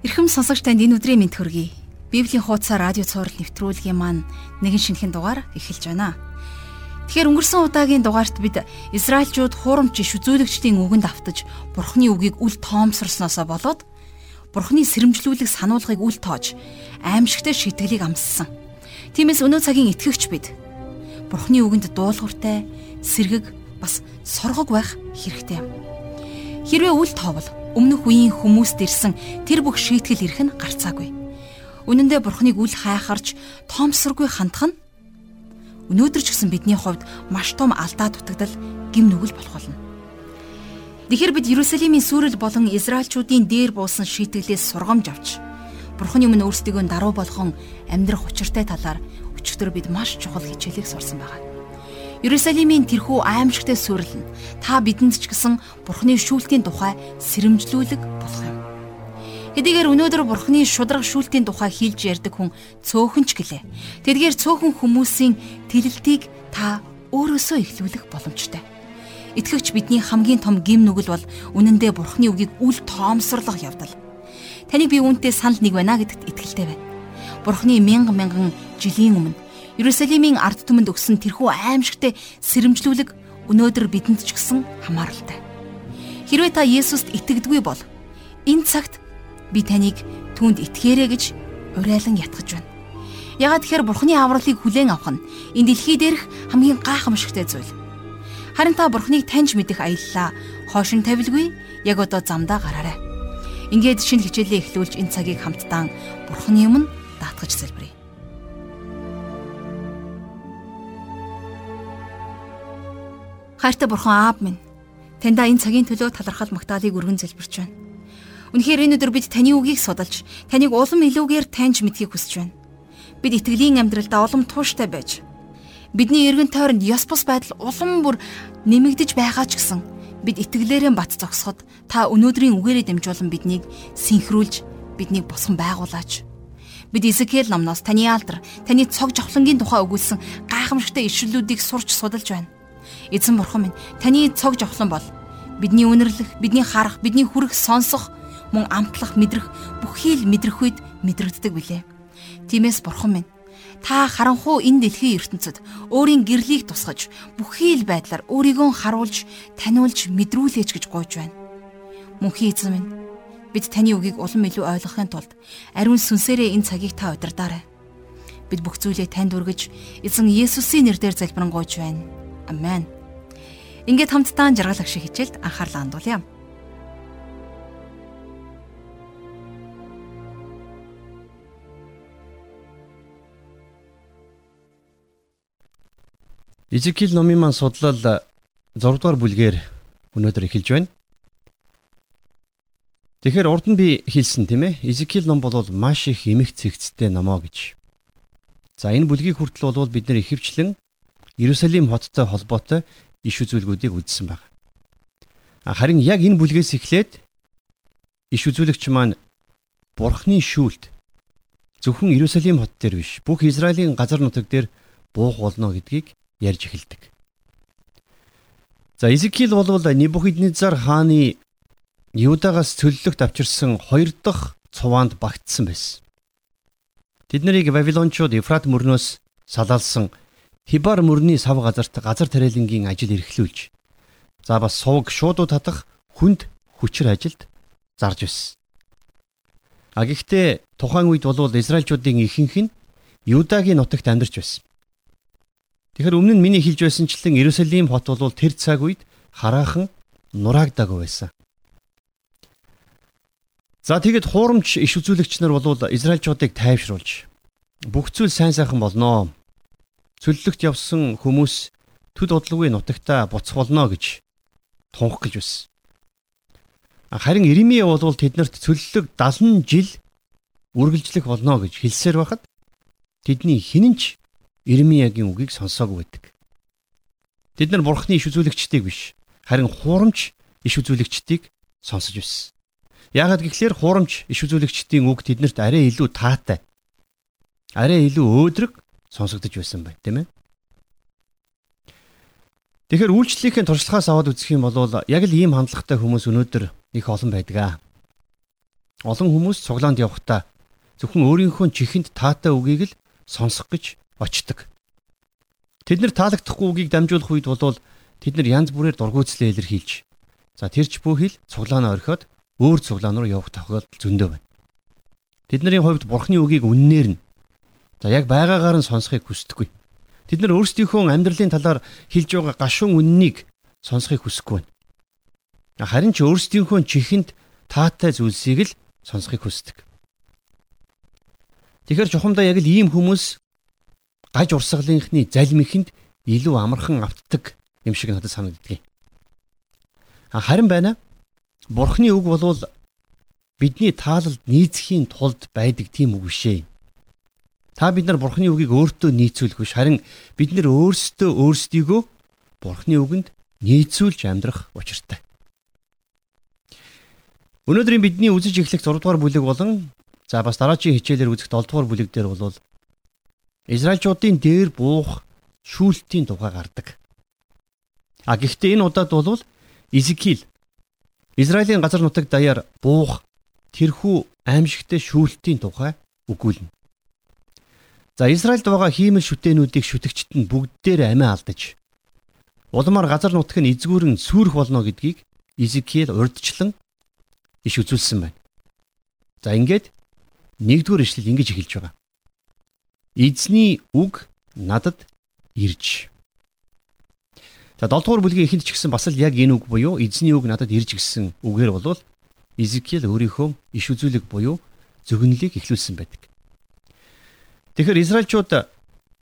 Ирхэм сонсогч танд энэ өдрийн мэд хөргий. Библийн хуудасаар радио цаураар нэвтрүүлгийн маань нэгэн шинэхэн дугаар эхэлж байна. Тэгэхээр өнгөрсөн удаагийн дугаарт бид Израильчууд хуурамч иш үзүүлэгчдийн үгэнд автаж Бурхны үгийг үл тоомсорсноосоо болоод Бурхны сэрэмжлүүлэг сануулгыг үл тоож аимшигтай шитгэлийг амссан. Тиймээс өнөө цагийн итгэгч бид Бурхны үгэнд дуулууртай, сэргэг бас соргог байх хэрэгтэй юм. Хэрвээ үл тоовол өмнөх үеийн хүмүүст ирсэн тэр бүх шийтгэл ирэх нь гарцаагүй. Үнэн дээр бурхныг үл хайхарч тоомсоргүй хандах нь өнөөдөр ч гэсэн бидний хувьд маш том алдаа дутагдал гим нүгэл болох болно. Тэгэхэр бид Иерусалимийн сүрэл болон Израильчүүдийн дээр буусан шийтгэлээс сургамж авч Бурхны өмнө өөрсдийгөө даруй болгон амьдрах учиртай талаар өчигдөр бид маш чухал хичээлийг сурсан байна. Иерусалимийн тэрхүү аимшигтай сүрэл нь та бидэнд ч гэсэн Бурхны шүүлтийн тухай сэрэмжлүүлэг болох юм. Хэдийгээр өнөөдөр Бурхны шудраг шүүлтийн тухай хийлж ярьдаг хүн цөөхөн ч гэлээ. Тэдгээр цөөхөн хүмүүсийн тэлэлтийг та өөрөөсөө ихлүүлэх боломжтой. Итгэвч бидний хамгийн том гим нүгэл бол үнэндээ Бурхны үгийг үл тоомсорлох явдал. Таныг би үүнтэй санал нэг байна гэдэгт итгэлтэй байна. Бурхны мянган мянган жилийн өмнө Иерусалимийн ард түмэнд өгсөн тэрхүү аимшигтэй сэрэмжлүүлэг өнөөдөр бидэнд ч гэсэн хамааралтай. Хэрвээ та Есүст итгэдэггүй бол энэ цагт би таныг түүнд итгээрэй гэж уриалан ятгах байна. Ягаад тэгэхээр Бурхны авралыг хүлээн авах нь энэ дэлхий дээрх хамгийн гайхамшигтай зүйл. Харин та Бурхныг таньж мэдэх аяллаа хоошин тавилгүй яг одоо замдаа гараарай. Ингээд шинэ хичээлээ эхлүүлж энэ цагийг хамтдаа Бурхны өмнө даатгаж залбирая. Хайртай бурхан аав минь таньда энэ цагийн төлөө талархал магтаалыг өргөн залбирч байна. Үнэхээр энэ өдөр бид таны үгийг судалж, таныг улам илүүгээр таньж мэдхийг хүсэж байна. Бид итгэлийн амьдралдаа улам тууштай байж, бидний эргэн тойронд ёс бус байдал улам бүр нэмэгдэж байгаа ч гэсэн бид итгэлээрээ бат зогсоход та өнөөдрийн үгээрээ дамжуулан биднийг синхруулж, биднийг босгон байгуулаач. Бид Изекэл номноос таны алдар, таны цог жавхлангийн тухай өгүүлсэн гайхамшигтай ишлэлүүдийг сурч судалж байна Эзэн бурхан минь таны цог жавхлан бол бидний үнэрлэх, бидний харах, бидний хүрэх, сонсох, мөн амтлах, мэдрэх бүхий л мэдрэх үед мэдрэгддэг билээ. Тиймээс бурхан минь та харанхуу энэ дэлхийн ертөнцид өөрийн гэрлийг тусгаж бүхий л байдлаар өөрийгөө харуулж, таниулж, мэдрүүлээч гэж гуйж байна. Мөнхийн эзэн минь бид таны үгийг улам илүү ойлгохын тулд ариун сүнсээрээ энэ цагийг та удирдаарай. Бид бүх зүйлээ танд өргөж эзэн Есүсийн нэрээр залбирanгуйж байна. Амен. Ингээд хамтдаа жаргал агшиг хичээлд анхаарлаа хандуулъя. Изекил номын маань судлал 6 дугаар бүлгээр өнөөдөр эхэлж байна. Тэгэхээр урд нь би хэлсэн тийм ээ. Изекил ном бол маш их эмх цэгцтэй номоо гэж. За энэ бүлгийг хүртэл бол бид нэр ихэвчлэн Иерусалим хоттой холбоотой иш үзүүлгүүдийг үзсэн байна. Харин яг энэ бүлгээс эхлээд иш үзүүлэгч маань Бурхны шүүлт зөвхөн Иерусалим хот дээр биш бүх Израилийн газар нутаг дээр буух болно гэдгийг ярьж эхэлдэг. За Изекил бол Небухиднецар хааны Юдагаас цөллөгт авчирсан хоёр дахь цуваанд багтсан байсан. Тэд нарыг Вавилончууд Ефрат мөрнөөс салаалсан Хибар мөрний сав газарт газар тариалангийн ажил эрхлүүлж за бас сувг шуудууд татах хүнд хүчээр ажилд зарж байсан. А гэхдээ тухайн үед бол Израильчуудын ихэнх нь Юдагийн нутагт амьдарч байсан. Тэгэхээр өмнө нь миний хэлж байсанчлан Иерусалим хот бол тэр цаг үед хараахан нураагдаг байсан. За тэгэд хуурамч иш үзүүлэгч нар бол Израильчуудыг тайвшруулж бүх зүйл сайн сайхан болноо цөллөгт явсан хүмүүс төд удалгүй нутагтаа буцах болно гэж тунх гэж байсан. Харин Иремье бол тэднэрт цөллөг 70 жил үргэлжлэх болно гэж хэлсээр байхад тэдний хинэнч Иремьягийн үгийг сонсоогүй байдаг. Тэд нар бурхны иш үзүүлэгчдийг биш харин хуурамч иш үзүүлэгчдийг сонсож байсан. Яагаад гэвэл хуурамч иш үзүүлэгчдийн үг тэднэрт арай илүү таатай. Арай илүү өөдрөг сонсогдож байсан байна тийм ээ. Тэгэхээр үйлчлэлийн туршлагаас аваад үзэх юм бол яг л ийм хандлагатай хүмүүс өнөөдөр их олон байдаг аа. олон хүмүүс цуглаанд явхдаа зөвхөн өөрийнхөө чихэнд таатай үгийг л сонсох гэж очдог. Тэд нар таалагдахгүй үгийг дамжуулах үед бол тэд нар янз бүрээр дургуйцлээ илэрхийлж за тэрч бүхэл цуглаанаа орхиод өөр цуглаан руу явах тохиолдол зөндөө байна. Тэдний хувьд бурхны үгийг үннээр нь за яг байгаагаар нь сонсохыг хүсдэггүй. Тэд нар өөрсдийнхөө амьдралын талаар хэлж байгаа гашуун үннийг сонсохыг хүсэхгүй байна. Харин ч өөрсдийнхөө чихэнд таатай зүйлсийг л сонсохыг хүсдэг. Тэгэхээр чухамдаа яг л ийм хүмүүс гаж урсгалынхны залмихэнд илүү амархан автдаг юм шиг надад санагддаг. Харин байна. Бурхны үг болвол бидний таалалд нийцхийн тулд байдаг тийм үг бишээ. Та бид нар Бурхны үгийг өөртөө нийцүүлэх биш харин бид нар өөрсдөө өөрсдийгөө Бурхны үгэнд нийцүүлж амьдрах учиртай. Өнөөдрийн бидний үзэж эхлэх 6 дугаар бүлэг болон за бас дараагийн хичээлээр үзэх 7 дугаар бүлэг дээр бол Израильчуудын дээр буух шүүлтийн тухай гардаг. А гэхдээ энэ удаад бол Изекил Израилийн газар нутаг даяар буух тэрхүү аимшигтэй шүүлтийн тухай өгүүлнэ. За Израильд байгаа хиймэл шүтээнүүдийг шүтгчт нь бүгдээр амиа алдаж улмаар газар нутаг нь эзгүүрэн сүрэх болно гэдгийг Изекил урдчлан иш үзүүлсэн байна. За ингээд нэгдүгээр ишлэл ингэж эхэлж байгаа. Эзний үг надад ирж. За 7 дугаар бүлгийн эхэнд ч гэсэн бас л яг энэ үг буюу эзний үг надад ирж гэсэн үгээр болвол Изекиэл өөрийнхөө иш үзүүлэг буюу зөгнөлийг эхлүүлсэн байдаг. Тэгэхээр Израильчууд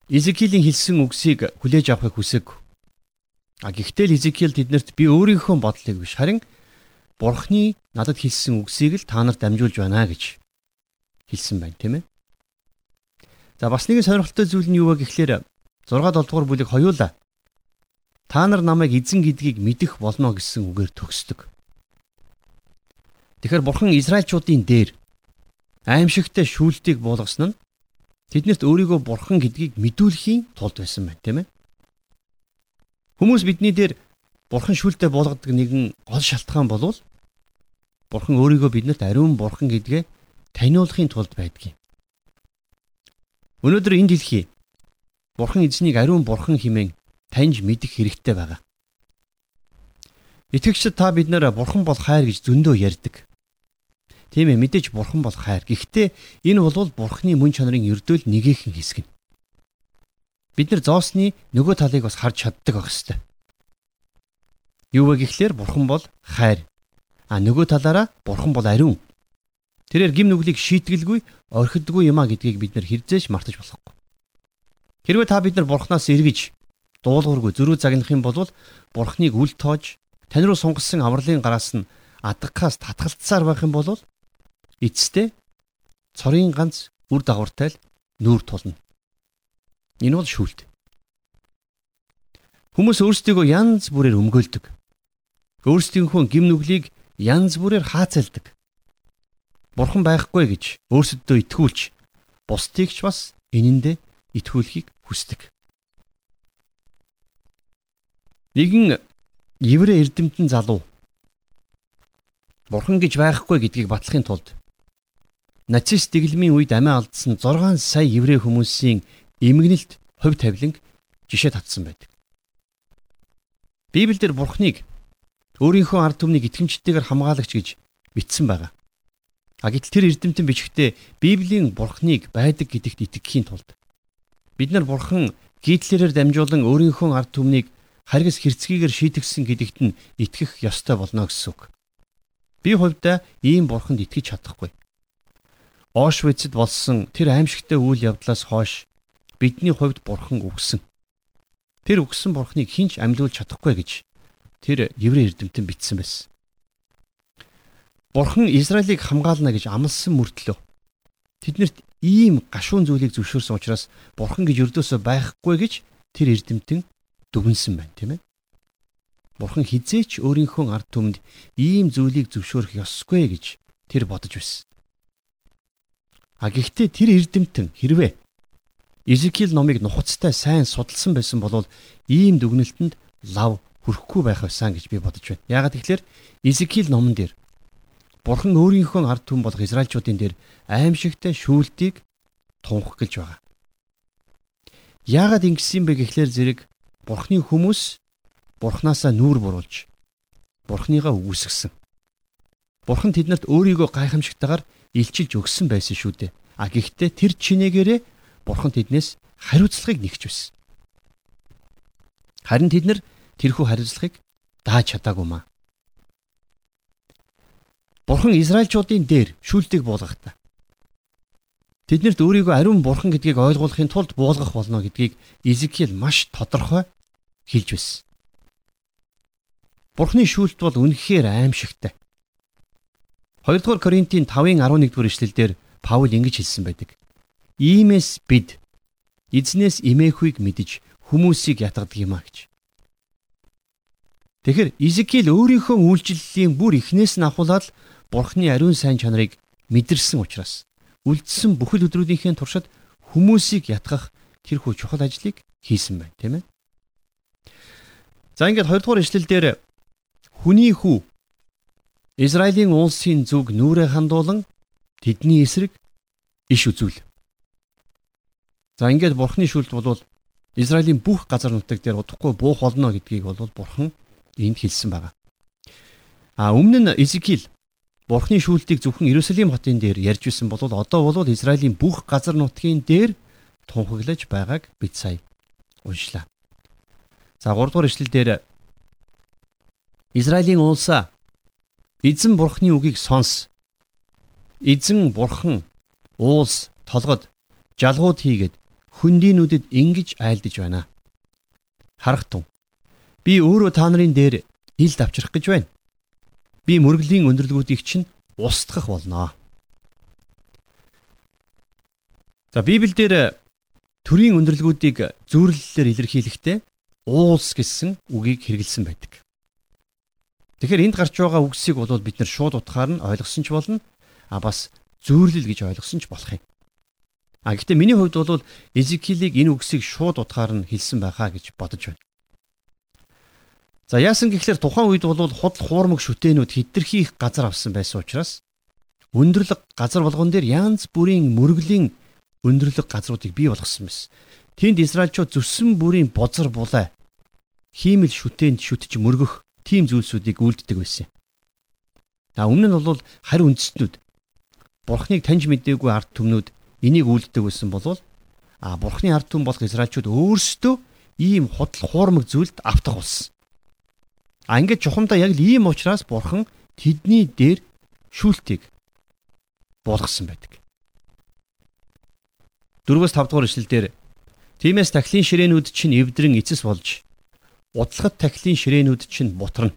Изекиэлийн хэлсэн үгсийг хүлээж авахыг хүсэв. А гэхдээ л Изекиэл тэднэрт би өөрийнхөө бодлыг биш харин Бурхны надад хэлсэн үгсийг л та нарт дамжуулж байна гэж хэлсэн байна, тийм ээ. За бас нэгэн сонирхолтой зүйл нь юу вэ гэхлээр 6 7 дугаар бүлэг хоёулаа та нар намайг эзэн гэдгийг мэдэх болно гэсэн үгээр төгсдөг. Тэгэхээр бурхан Израильчуудын дээр аимшигтай шүүлтийг буулгасан нь тэднэрт өөрийгөө бурхан гэдгийг мэдүүлэхийн тулд байсан байна, тийм ээ. Хүмүүс бидний дээр бурхан шүүлтээ буулгадаг нэгэн гол шалтгаан болвол Бурхан өөрийгөө бидэнд ариун бурхан гэдгээ таниулахын тулд байдгийг. Өнөөдөр энэ дэлхий Бурхан эзнийг ариун бурхан хэмээн таньж мэдэх хэрэгтэй байгаа. Итгэгчид та бид нэр бурхан бол хайр гэж зөндөө ярьдаг. Тийм ээ мэдээж бурхан бол хайр. Гэхдээ энэ бол бурханы мөн чанарын ердөөл нэгэн хэсэг нь. Бид нар зоосны нөгөө талыг бас харж чаддаг байх ёстой. Юу вэ гэхлээр бурхан бол хайр. А нөгөө талаараа бурхан бол ариун. Тэрээр гим нүглийг шийтгэлгүй орхидгүй юма гэдгийг бид нар хэрзээш мартаж болохгүй. Хэрвээ та бид нар бурхнаас эргэж дуулуургүй зөрүү загнах юм бол бурхныг үл тоож тань руу сунгасан авралын гараас нь адагхаас татгалцсаар байх юм бол эцэстээ цорын ганц үр дагавартай л нүүр тулна. Энэ бол шүүлт. Хүмүүс өөрсдийгөө янз бүрээр өмгөөлдөг. Өөрсдийнхөө гим нүглийг янз бүрээр хаацалдаг. Бурхан байхгүй гэж өөрсөддөө итгүүлж бусдыг ч бас энэндээ итгүүлэхийг хүсдэг. Нэгэн еврей эрдэмтэн залуу Бурхан гэж байхгүй гэдгийг батлахын тулд нацист дэглэмийн үед амиа алдсан 6 сая еврей хүмүүсийн эмгэнэлт хувь тавиланг жишээ татсан байдаг. Библиэлд Бурханыг өөрийнхөө ард түмнийг итгэмжтэйгээр хамгаалагч гэж бичсэн байгаа. А гэтэл тэр эрдэмтэн бичгтээ Библийн бурхныг байдаг гэдэгт итгэхийн тулд бид нар бурхан гитлэрээр дамжуулан өөрийнхөө ард түмнийг харгас хэрцгийгээр шийтгсэн гэдэгт нь итгэх ёстой болно гэсэн үг. Би хувьдаа ийм бурханд итгэж чадахгүй. Оошвицэд болсон тэр аимшигтай үйл явдлаас хойш бидний хувьд бурхан үгсэн. Тэр үгсэн бурхныг хинч амьлуулж чадахгүй гэж тэр еврей эрдэмтэн бичсэн байсан. Бурхан Израилийг хамгаална гэж амласан мөртлөө тэднэрт ийм гашуун зүйлийг зөвшөөрсөн учраас Бурхан гэж өрдөөсөө байхгүй гэж тэр эрдэмтэн дүгнсэн байна, тийм ээ. Бурхан хизээч өөрийнхөө ард түмэнд ийм зүйлийг зөвшөөрөх ёсгүй гэж тэр бодож байсан. А гэхдээ тэр эрдэмтэн хэрвээ Изекил номыг нухацтай сайн судалсан байсан бол ийм дүгнэлтэнд лав хүрхгүй байх байсан гэж би бодож байна. Яагаад тэгэхээр Изекил номон дээр Бурхан өөрийнхөө ард түмэн болох Израильчуудын дээр аимшигтай шүүлтийг тунх гэлж байгаа. Яагаад ингэсэн бэ гэхлээр зэрэг Бурханы хүмүүс Бурханаасаа нүүр буруулж Бурханыгаа үгүйсгсэн. Бурхан тэднэрт өөрийгөө гайхамшигтайгаар илчилж өгсөн байсан шүү дээ. А гэхдээ тэр чинээгээрээ Бурхан тэднээс хариуцлагыг нэгч байсан. Харин тэд нар тэрхүү хариуцлагыг дааж чадаагүй маа. Бурхан Израильчуудын дээр шүүлтийг буулгахдаа тэднэрт өөрийгөө ариун бурхан гэдгийг ойлгуулахын тулд буулгах болно гэдгийг Изекиэл маш тодорхой хэлж байсан. Бурхны шүүлт бол үнэхээр аимшигтай. 2 дугаар Коринтын 5-ын 11 дугаар ишлэлдэр Паул ингэж хэлсэн байдаг. Иймээс бид эзнээс имээхүйг мэдж хүмүүсийг ятгадаг юм а гэж. Тэгэхээр Изекиэл өөрийнхөө үйлчлэлийн бүр эхнээс нь ахуулаад Бурхны ариун сайн чанарыг мэдэрсэн учраас үлдсэн бүхэл өдрүүдийнхээ туршид хүмүүсийг ятгах тэрхүү чухал ажлыг хийсэн байна, тийм ээ. За ингээд 2 дугаар ишлэл дээр хүний хүү Израилийн улсын зүг нүрэ хандуулан тэдний эсрэг иш үзүүл. За ингээд бурхны шүлт бол Израилийн бүх газар нутаг дээр удахгүй буух болно гэдгийг бол бурхан энд хэлсэн байгаа. А өмнө нь Изекил Бурхны шүүлтийг зөвхөн Иерусалим хотын дээр ярьж исэн бол одоо бол Израилийн бүх газар нутгийн дээр тунхаглаж байгааг бид сая уншлаа. За 3 дугаар ишлэл дээр Израилийн улсаа эзэн бурхны үгийг сонс. Эзэн бурхан уулс толгод жалгууд хийгээд хөндийнүүдэд ингэж айлдаж байна. Харахтун. Би өөрөө та нарын дээр ил давчрах гэж байна би мөргөлийн өндөрлгүүдийг чинь устгах болно. За Библиэлд төрийн өндөрлгүүдийг зүйрлэлээр илэрхийлэхдээ уулс гэсэн үгийг хэрэгэлсэн байдаг. Тэгэхээр энд гарч байгаа үгсийг бол бид нар шууд утгаар нь ойлгосон ч болно. А бас зүйрлэл гэж ойлгосон ч болох юм. А гэхдээ миний хувьд бол Эзекилийг энэ үгсийг шууд утгаар нь хэлсэн байхаа гэж бодож байна. За яасан гэхлээр тухайн үед бол худал хуурмаг шүтээнүүд хидэрхий их газар авсан байсан учраас өндөрлөг газар болгон дээр янз бүрийн мөргөлийн өндөрлөг газруудыг бий болгосон байсан. Тэнд Израильчууд зүссэн бүрийн бозар булай хиймэл шүтээнд шүтж мөргөх тийм зүйлсүүдийг үлддэг байсан. А өмнө нь бол харь үндэстнүүд Бурхныг таньж мэдээгүй ард түмнүүд энийг үлддэг байсан болвол а Бурхны ард түмэн болох Израильчууд өөрсдөө ийм худал хуурмаг зүйлд автах болсон. А ингээд чухамдаа яг л ийм учраас бурхан тэдний дээр шүүлтийг болгосон байдаг. 4-5 дугаар ишлэлдэр тиймээс тахлын ширээнүүд чинь эвдрэн эцэс болж удлахад тахлын ширээнүүд чинь бутарна.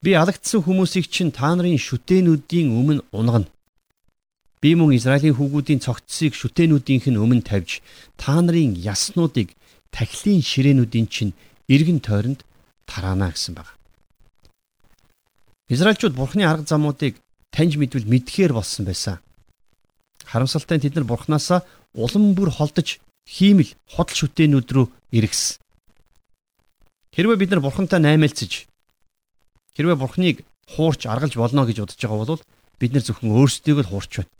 Би алагдсан хүмүүсийг чинь та нарын шүтээнүүдийн өмнө унгана. Би мөн Израилийн хүүгүүдийн цогцсыг шүтээнүүдийнх нь өмнө тавьж та нарын яснуудыг тахлын ширээнүүдийн чинь эргэн тойронд тараана гэсэн баг. Израильчууд Бурхны арга замуудыг таньж мэдвэл мэдхээр болсон байсан. Харамсалтай нь тэд нар Бурхнаасаа улам бүр холдож хиймэл хотл шүтээнүүд рүү эргэсэн. Хэрвээ бид нар Бурхантай наймаалцж хэрвээ Бурхныг хуурч аргалж болно гэж бодож байгаа бол бид нар зөвхөн өөрсдийгөө л хуурч байна.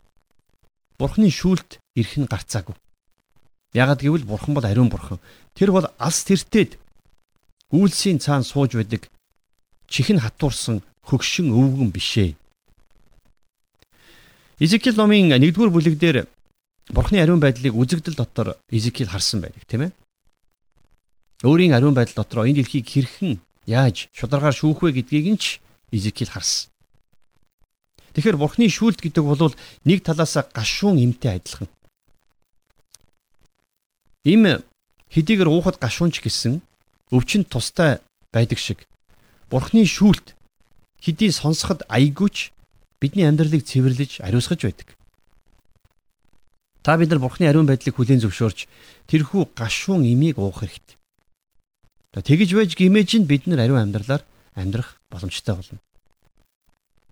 Бурхны шүүлт ирэх нь гарцаагүй. Ягагт гэвэл Бурхан бол ариун Бурхан. Тэр бол алс тэртээд Үйлсийн цаан сууж байдаг чихэн хатуурсан хөгшин өвгөн бишээ. Изекил номын 1-р бүлэг дээр Бурхны ариун байдлыг үзэгдэл дотор Изекил харсан байдаг, тийм ээ. Өөрийн ариун байдал дотор энэ дэлхийг хэрхэн яаж шударгаар шүүх вэ гэдгийг нь ч Изекил харсан. Тэгэхээр Бурхны шүүлт гэдэг бол нэг талаас гашуун имтэй адилхан. Им хэдийгээр уухад гашуунч гэсэн өвчин тустай байдаг шиг Бурхны шүүлт хэдий сонсоход аягүйч бидний амьдралыг цэвэрлэж ариусгаж байдаг. Та бид нар Бурхны ариун байдлыг хүлээн зөвшөөрч тэрхүү гашуун имийг уух хэрэгтэй. Тэгж байж гимэж нь бид нар ариун амьдралаар амьдрах боломжтой болно.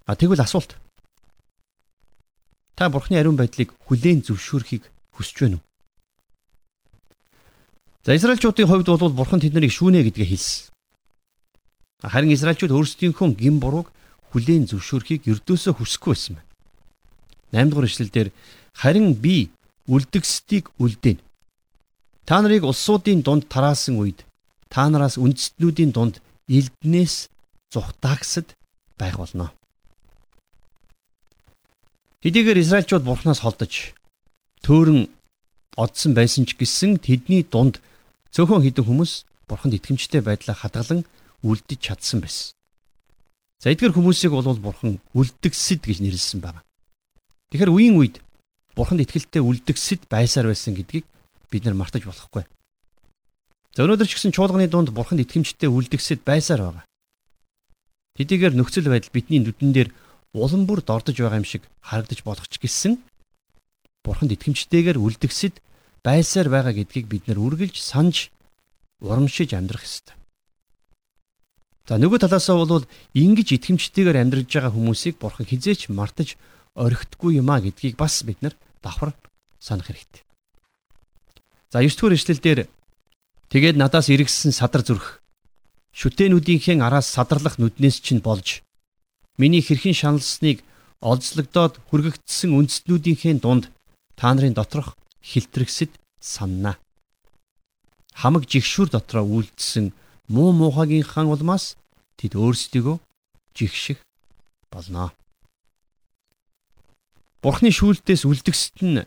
А тэгвэл асуулт. Та Бурхны ариун байдлыг хүлээн зөвшөөрөхийг хүсэж байна уу? За Израильчуудын хувьд бол бурхан тэднийг шүүнэ гэдгээ хэлсэн. Харин Израильчууд өөрсдийнхөө гин бурууг хүлээн зөвшөөрөхийг ердөөсөө хүсэхгүй байсан байна. 8 дугаар ишлэлдэр харин би үлдгэсдийг үлдээн. Та нарыг улсуудын дунд тараасан үед та нараас үндэстнүүдийн дунд элднээс зүхтаагсад байх болно. Хэдийгээр Израильчууд Бурханаас холдож төөрөн одсон байсан ч гэсэн тэдний дунд цөөхөн хідэн хүмүүс Бурханд итгэмжтэй байдлаа хадгалан үлдэж чадсан байсан. За эдгээр хүмүүсийг бол Бурхан үлдгэсэд гэж нэрлсэн байна. Тэгэхээр үеийн үед Бурханд итгэлтэй үлдгэсэд байсаар байсан гэдгийг бид нар мартаж болохгүй. За өнөөдөр ч гэсэн чуулганы дунд Бурханд итгэмжтэй үлдгэсэд байсаар байгаа. Хэдийгээр нөхцөл байдал бидний нүдэн дээр улам бүр дордож байгаа юм шиг харагдаж болох ч гэсэн Бурханд итгэмжтэйгээр үлдгэсэд байсаар байгаа гэдгийг бид нар үргэлж санаж урамшиж амьдрах ёстой. За нөгөө талаасаа бол ингэж итгэмжтэйгээр амьдрж байгаа хүмүүсийг Бурхан хизээч мартаж орхитгүй юм а гэдгийг бас бид нар давхар санах хэрэгтэй. За 9 дугаар эшлэлдэр тэгээд надаас иргэсэн садар зүрх шүтээнүүдийнхээ араас садарлах нүднээс чинь болж миний хэрхэн шаналсныг олзлогдоод хүргэгдсэн үндэстнүүдийнхээ дунд та нарын доторх хилтрэгсэд саннаа. Хамаг жигшүүр дотроо үйлдсэн муу муухайгийнхаа улмаас тэд өөрсдийгөө жигших болно. Бурхны шүүлтээс үлдгэсэд нь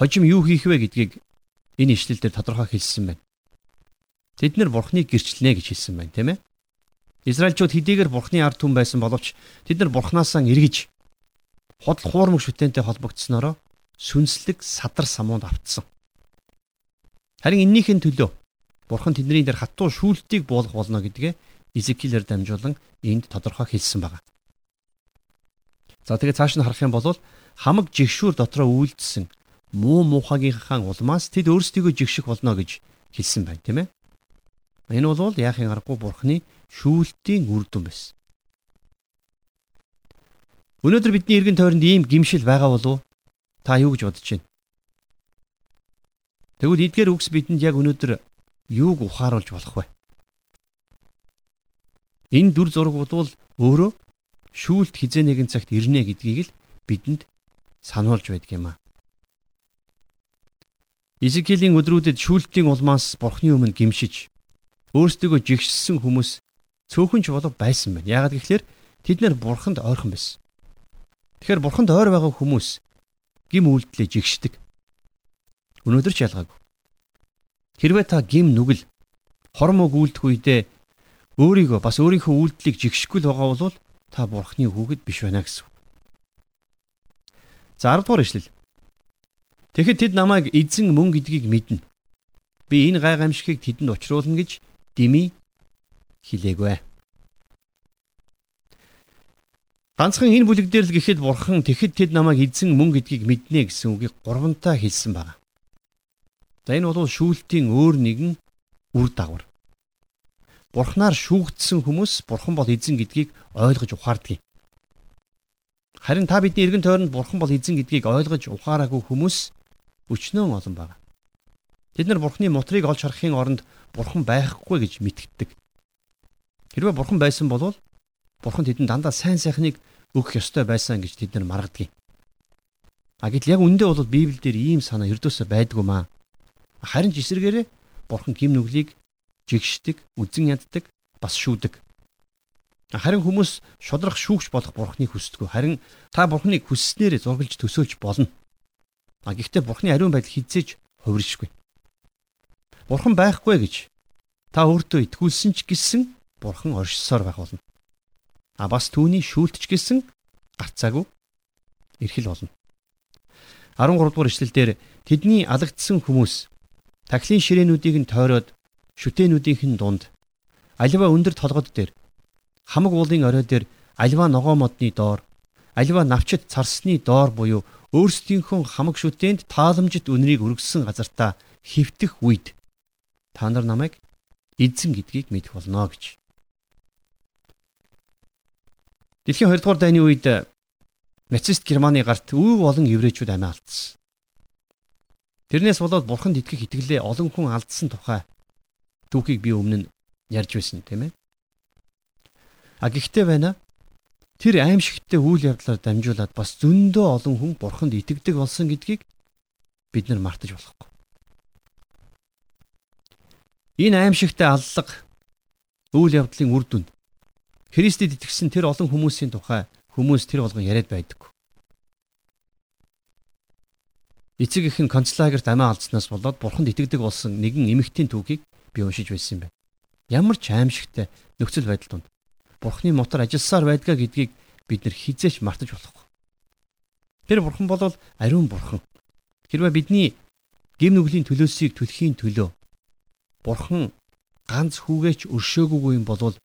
хожим юу хийх вэ гэдгийг энэ ишлэлдэр тодорхой хэлсэн байна. Тэд нэр Бурхныг гэрчлэнэ гэж хэлсэн байна, тийм ээ. Израильчууд хэдийгээр Бурхны ард түмэн байсан боловч тэд нар Бурхнаасаа эргэж худал хуурмаг шүтэнтэй холбогдсноороо сүнслэг садар самуунд автсан. Харин эннийхэн төлөө Бурхан тэдний дээр хатуу шүүлтийг буулгах болно гэдгээ Изекилээр дамжуулан энд тодорхой хэлсэн байна. За тэгээд цааш нь харах юм бол хамаг жигшүүр дотроо үйлдсэн муу муухагийнхаа улмаас тэд өөрсдийгөө жигших болно гэж хэлсэн байна тийм ээ. Энэ бол яахын аргагүй бурхны шүүлтийн үр дүн байсан. Өнөөдөр бидний эргэн тойронд ийм гимшил байгаа болов та юу гэж бодож байна? Тэгвэл эдгээр үгс бидэнд яг өнөөдөр юуг ухааруулж болох вэ? Энэ дүр зураг бол өөрөө шүүлт хизээ нэгэн цагт ирнэ гэдгийг л бидэнд сануулж байдаг юм аа. Изекилийн өдрүүдэд шүүлтийн улмаас бурхны өмнө гимшиж өөрсдөө жигшсэн хүмүүс цөөхөн ч болов байсан байна. Яагаад гэвэл тэд нэр бурханд ойрхон байсан. Тэгэхээр бурханд ойр байгаа хүмүүс гим үйлдэлээ жигшдэг. Өнөөдөр ч ялгаагүй. Хэрвээ та гим нүгэл хормог үйлдэх үедээ өөрийгөө бас өөрийнхөө үйлдэлийг жигшихгүй л байгаа бол та бурхны хүүхэд биш байна гэсэн. За 10 дугаар ишлэл. Тэгэхэд тэд намайг эзэн мөн гэдгийг мэднэ. Би энэ гай гамшигыг тэдэнд учруулна гэж дими хэлээгүй. Ганцхан энэ бүлэг дээр л гэхэд бурхан тэгэхэд тэд намайг эзэн мөн гэдгийг мэднэ гэсэн үгийг гурвантаа хэлсэн байна. За энэ бол шүүлтийн өөр нэгэн үр дагавар. Бурхнаар шүүгдсэн хүмүүс бурхан бол эзэн гэдгийг ойлгож ухаардгийг. Харин та бидний эргэн тойронд бурхан бол эзэн гэдгийг ойлгож ухаараагүй хүмүүс өчнөө олон байна. Тэд нар бурхны мотрыг олж харахын оронд бурхан байхгүй гэж мэддэг. Хэрвээ бурхан байсан бол бурхан тэдэнд дандаа сайн сайхныг өгөх ёстой байсан гэж тэд нар маргадгийг. А гэтэл яг үндэ бол Библиэлд ийм санаа ердөөсөө байдгүй маа. Харин ч эсэргээрээ бурхан гим нүглийг жигшдэг, үзен яддаг, бас шүүдэг. Харин хүмүүс шудрах шүүгч болох бурхныг хүсдэг. Харин та бурхныг хүсснээр зургалж төсөөлж болно. А гэхдээ бурхны ариун байдал хизээж хувиршгүй. Бурхан байхгүй гэж та өөртөө итгүүлсэн ч гэсэн бурхан оршсоор байх болно. А бас түүний шүүлтч гэсэн гарцаагүй эрхэл болно. 13 дугаар ишлэлдэр тэдний алагдсан хүмүүс тахлын ширээнүүдийг нь тойроод шүтээнүүдийнх нь дунд аливаа өндөр толгод дээр хамаг уулын орой дээр аливаа ногоо модны доор аливаа навчит царсны доор буюу өөрсдийнхөө хамаг шүтээнд тааламжит үнрийг өргөссөн газартаа хөвтөх үед та нар намайг эзэн гэдгийг мэдэх болно гэж. Дэлхийн 2 дугаар дайны үед нацист Германы гарт өв олон еврейчүүд амиа алдсан. Тэрнээс болоод бурханд итгэх итгэлээ олон хүн алдсан тухай түүхийг би өмнө нь ярьж байсан тийм ээ. А гэхдээ байна тэр аимшигтээ үйл явдлаар дамжуулаад бас зөндөө олон хүн бурханд итгэдэг болсон гэдгийг бид нар мартаж болохгүй. Энэ аимшигтээ аллах үйл явдлын үр дүнд Христэд итгэсэн тэр олон хүмүүсийн тухай хүмүүс тэр болгон яриад байдаг. Эцэг их нь концлагерт амиа алдснаас болоод бурханд итгэдэг болсон нэгэн эмэгтэй түүхийг би уншиж байсан юм байна. Ямар ч аимшигтай нөхцөл байдал донд бурхны мотор ажилласаар байдгаа гэдгийг бид нар хизээч мартаж болохгүй. Тэр бурхан бол ариун бурхан. Хэрвээ бидний гим нүглийн төлөөсийг төлөхийн төлөө бурхан ганц хүүгээч өршөөгүйгүй юм бол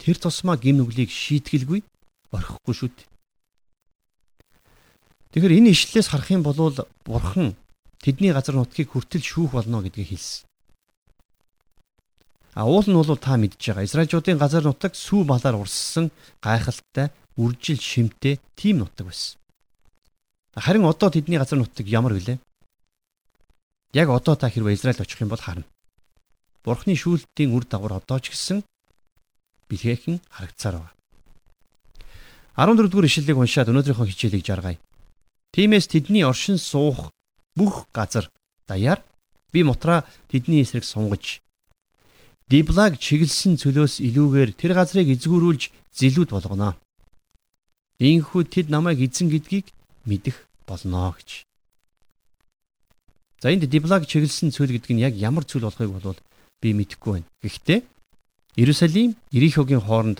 тэр тусмаа гим нүглийг шийтгэлгүй орхихгүй шүү дээ. Тэгэхээр энэ ишлэлээс харах юм бол бурхан тэдний газар нутгийг хүртэл шүүх болно гэдгийг хэлсэн. А уул нь бол та мэдж байгаа. Израильчуудын газар нутаг сүү балаар урссан гайхалтай, үржил шимтэй тийм нутаг байсан. Харин одоо тэдний газар нутаг ямар вүлээ? Яг одоо та хэрвээ Израиль очих юм бол харна. Бурхны шүүлтийн үр дагавар одоо ч гэсэн бэлгээхэн харагцаар байна. 14 дугаар ишлэлийг уншаад өнөөдрийнхөө хичээлийг жаргая. Тиймээс тэдний оршин суух бүх газар даяар би мутраа тэдний эсрэг сунгаж Диблаг чиглэсэн цөлөөс илүүгээр тэр газрыг эзгүүрүүлж зилүүд болгоно. Ийхүү тэд намайг эзэн гэдгийг мэдэх болно гэж. За энд Диблаг чиглэсэн цөл гэдэг нь яг ямар цөл болохыг бол би мэдэхгүй байна. Гэхдээ Иерусалим, Ирихогийн хооронд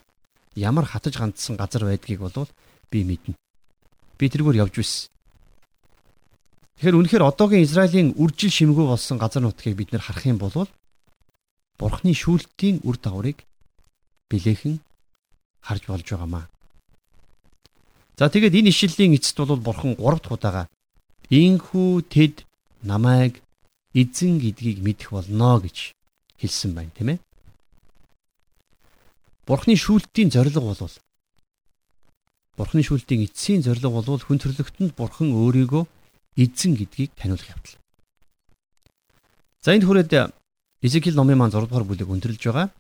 ямар хатаж гандсан газар байдгийг бол би мэднэ. Би тэргээр явж байсан. Тэгэхээр үнэхээр одоогийн Израилийн үржил шимгүү болсон газар нутгийг бид нэр харах юм бол Бурхны шүүлтийн үр дагаврыг билээхэн харж болж байгаамаа. За тэгээд энэ ишлэлийн эцэст бол Бурхан 3 дахь удаага "Ийхүү тэд намайг эзэн гэдгийг мэдэх болно" гэж хэлсэн байна, тийм ээ. Бурхны шүүлтийн зорилго бол Бурхны шүүлтийн эцсийн зорилго бол хүн төрлөختөнд Бурхан өөрийгөө эзэн гэдгийг таниулах явдал. За энд хүрээд Эзекиэл номын маань 6 дугаар бүлэг өндөрлж байгаа.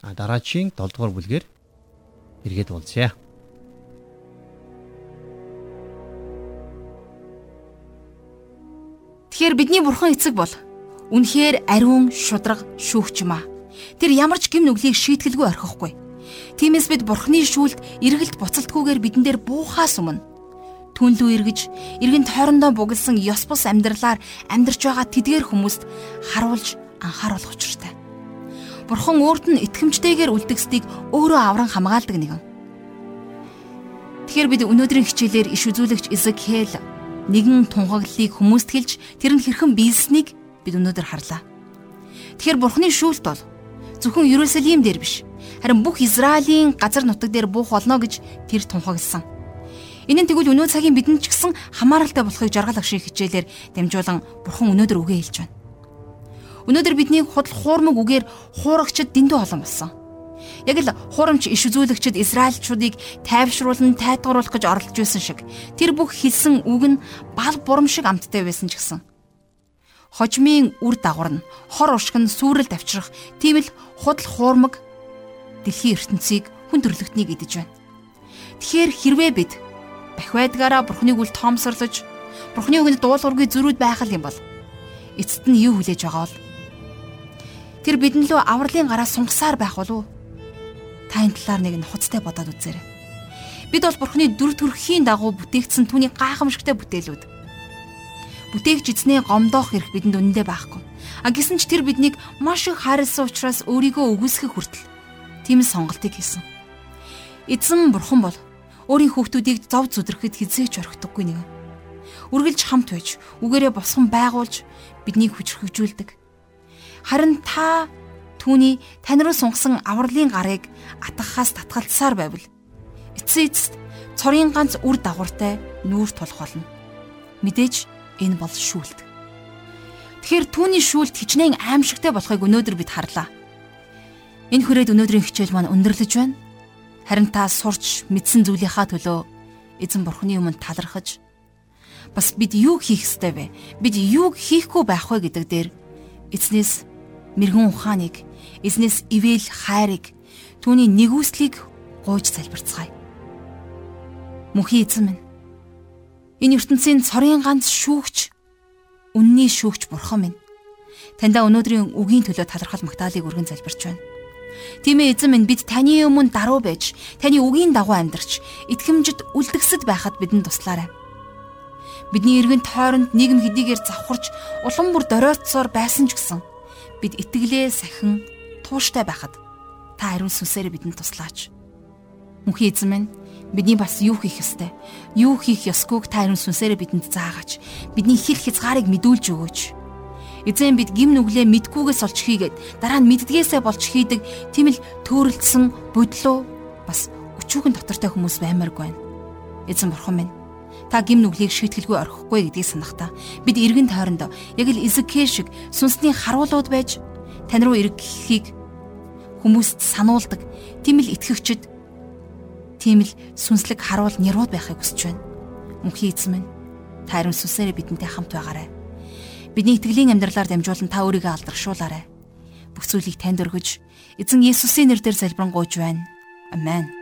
А дараагийн 7 дугаар бүлгээр эргээд уулзъя. Тэгэхээр бидний бурхан эцэг бол үнэхээр ариун шудраг шүүгч юм аа. Тэр ямар ч гим нүглийг шийтгэлгүй орхихгүй. Тиймээс бид бурхны шүүлт эргэлт буцалтгүйгээр бидэн дээр буухаас өмнө түнлүү эргэж эргэн тойрондоо бугалсан ёс бус амьдралаар амьдарч байгаа тэдгээр хүмүүст харуулж анхааруулах учиртай. Бурхан өөрт нь итгэмжтэйгээр үлдгэсдийг өөрөө авран хамгаалдаг нэгэн. Тэгэхээр бид өнөөдрийн хичээлээр иш үзүүлэгч Изекиэл нэгэн тунхаглалыг хүмүүст хэлж тэр нь хэрхэн биелснийг бид өнөөдөр харлаа. Тэгэхээр Бурханы шүүлт бол зөвхөн Иерусалим дээр биш харин бүх Израилийн газар нутаг дээр буух болно гэж тэр тунхагласан. Энэ нь тэгвэл өнөө цагийн бидэнд ч гэсэн хамааралтай болохыг жаргал агшиг хичээлээр дамжуулан Бурхан өнөөдөр үгээ хэлж байна. Өнөөдөр бидний худал хуурмаг үгээр хуурагчд дэндүү олон болсон. Яг л хуурамч иш үзүүлэгчд Израильчуудыг тайвшруулан тайтгаруулах гэж оролдож байсан шиг тэр бүх хэлсэн үг нь бал бурам шиг амттай байсан ч гэсэн. Хожмын үр дагавар нь хор уршиг нь сүрэлд авчрах тийм л худал хуурмаг дэлхийн ертөнцийг хүн төрлөختнийг идэж байна. Тэгэхээр хэрвээ бид бахвайдгаараа Бурхныг үл тоомсорлож Бурхны үгэнд дуулуургүй зөрүүд байх юм бол эцэст нь юу хүлээж байгаа бол тэр бидэн лөө авралын гараа сунгасаар байх болов та энэ талаар нэг нь хуцтай бодоод үзээрэй. Бид бол Бурхны дүр төрхийн дагуу бүтээгдсэн түүний гайхамшигтай бүтээлүүд. Бүтээгч эзнээ гомдоох хэрэг бидэнд үнэндээ байхгүй. А гисэн ч тэр биднийг маш их хайрлсан учраас өөрийгөө үгүйсгэх хүртэл тийм сонголтыг хийсэн. Эзэн Бурхан бол өөрийн хүүхдүүдийг зов зүдрэхэд хизээч орхидоггүй нэг. Үргэлж хамт байж, үгээрээ босгон байгуулж биднийг хүчрхэгжүүлдэг. Харин та түүний тань руу сунгасан авралын гарыг атгахаас татгалцсаар байвал эцсийн эцэст цорын ганц үр дагавартай нүүр тулах болно. Мэдээж энэ бол шүүлт. Тэгэхээр түүний шүүлт хичнээн аимшигтай болохыг өнөөдөр бид харлаа. Энэ хүрээд өнөөдрийн хичээл маань өндөрлөж байна Харин та сурч мэдсэн зүйлийнхаа төлөө эзэн бурхны өмнө талархаж бас бид юу хийх ёстой вэ? Бид юуг хийхгүй байх вэ гэдэг дээр эзнээс мэрэгэн ухааныг, эзнээс ивэл хайрыг, түүний нэгүслийг гуйж залбирцгаая. Мөнхийн эзэн минь. Энэ ертөнцийн цорын ганц шүүгч, үнний шүүгч бурхан минь. Таньда өнөөдрийн үгийн төлөө талархал магтаалыг өргөн залбирч байна. Тийм ээ эзэн минь бид таны өмнө даруй байж, таны үгийн дагуу амьдарч, итгэмжид үлдгэсэд байхад бидэнд туслаарай. Бидний эргэн тойронд нийгэм хэдийгээр завхарч улам бүр доройтсоор байсан ч гэсэн бид итгэлээ сахин тууштай байхад та ариун сүнсээр бидэнд туслаач. Мөнхийн эзэн минь бидний бас юу хийх ёстой? Юу хийх ёсгүйг та ариун сүнсээр бидэнд заагаач. Бидний хэл хязгаарыг мэдүүлж өгөөч. Эзэн бид гим нүглээ мэдгүйгээс олж хийгээд дараа нь мэддгээсээ болж хийдэг тийм л төөрөлдсөн бодлоо бас өчүүгэн дотортой хүмүүс баймааргүй байна. Эзэн бурхан минь та гим нүглийг шийтгэлгүй орхихгүй гэдгийг санахта бид эргэн тойрондоо яг л Изекэл шиг сүнсний харуулууд байж тань руу эргэхийг хүмүүст сануулдаг тийм л итгэгчд тийм л сүнслэг харуул нэрууд байхыг хүсэж байна. Мөнхийн эзэн минь та ариун сүнсээрээ бидэнтэй хамт байгаарай. Бидний итгэлийн амьдралаар дамжуулан та өөрийгөө алдаршуулаарай. Бүх зүйлийг танд өргөж эзэн Есүсийн нэрээр залбирanгуйж байна. Амен.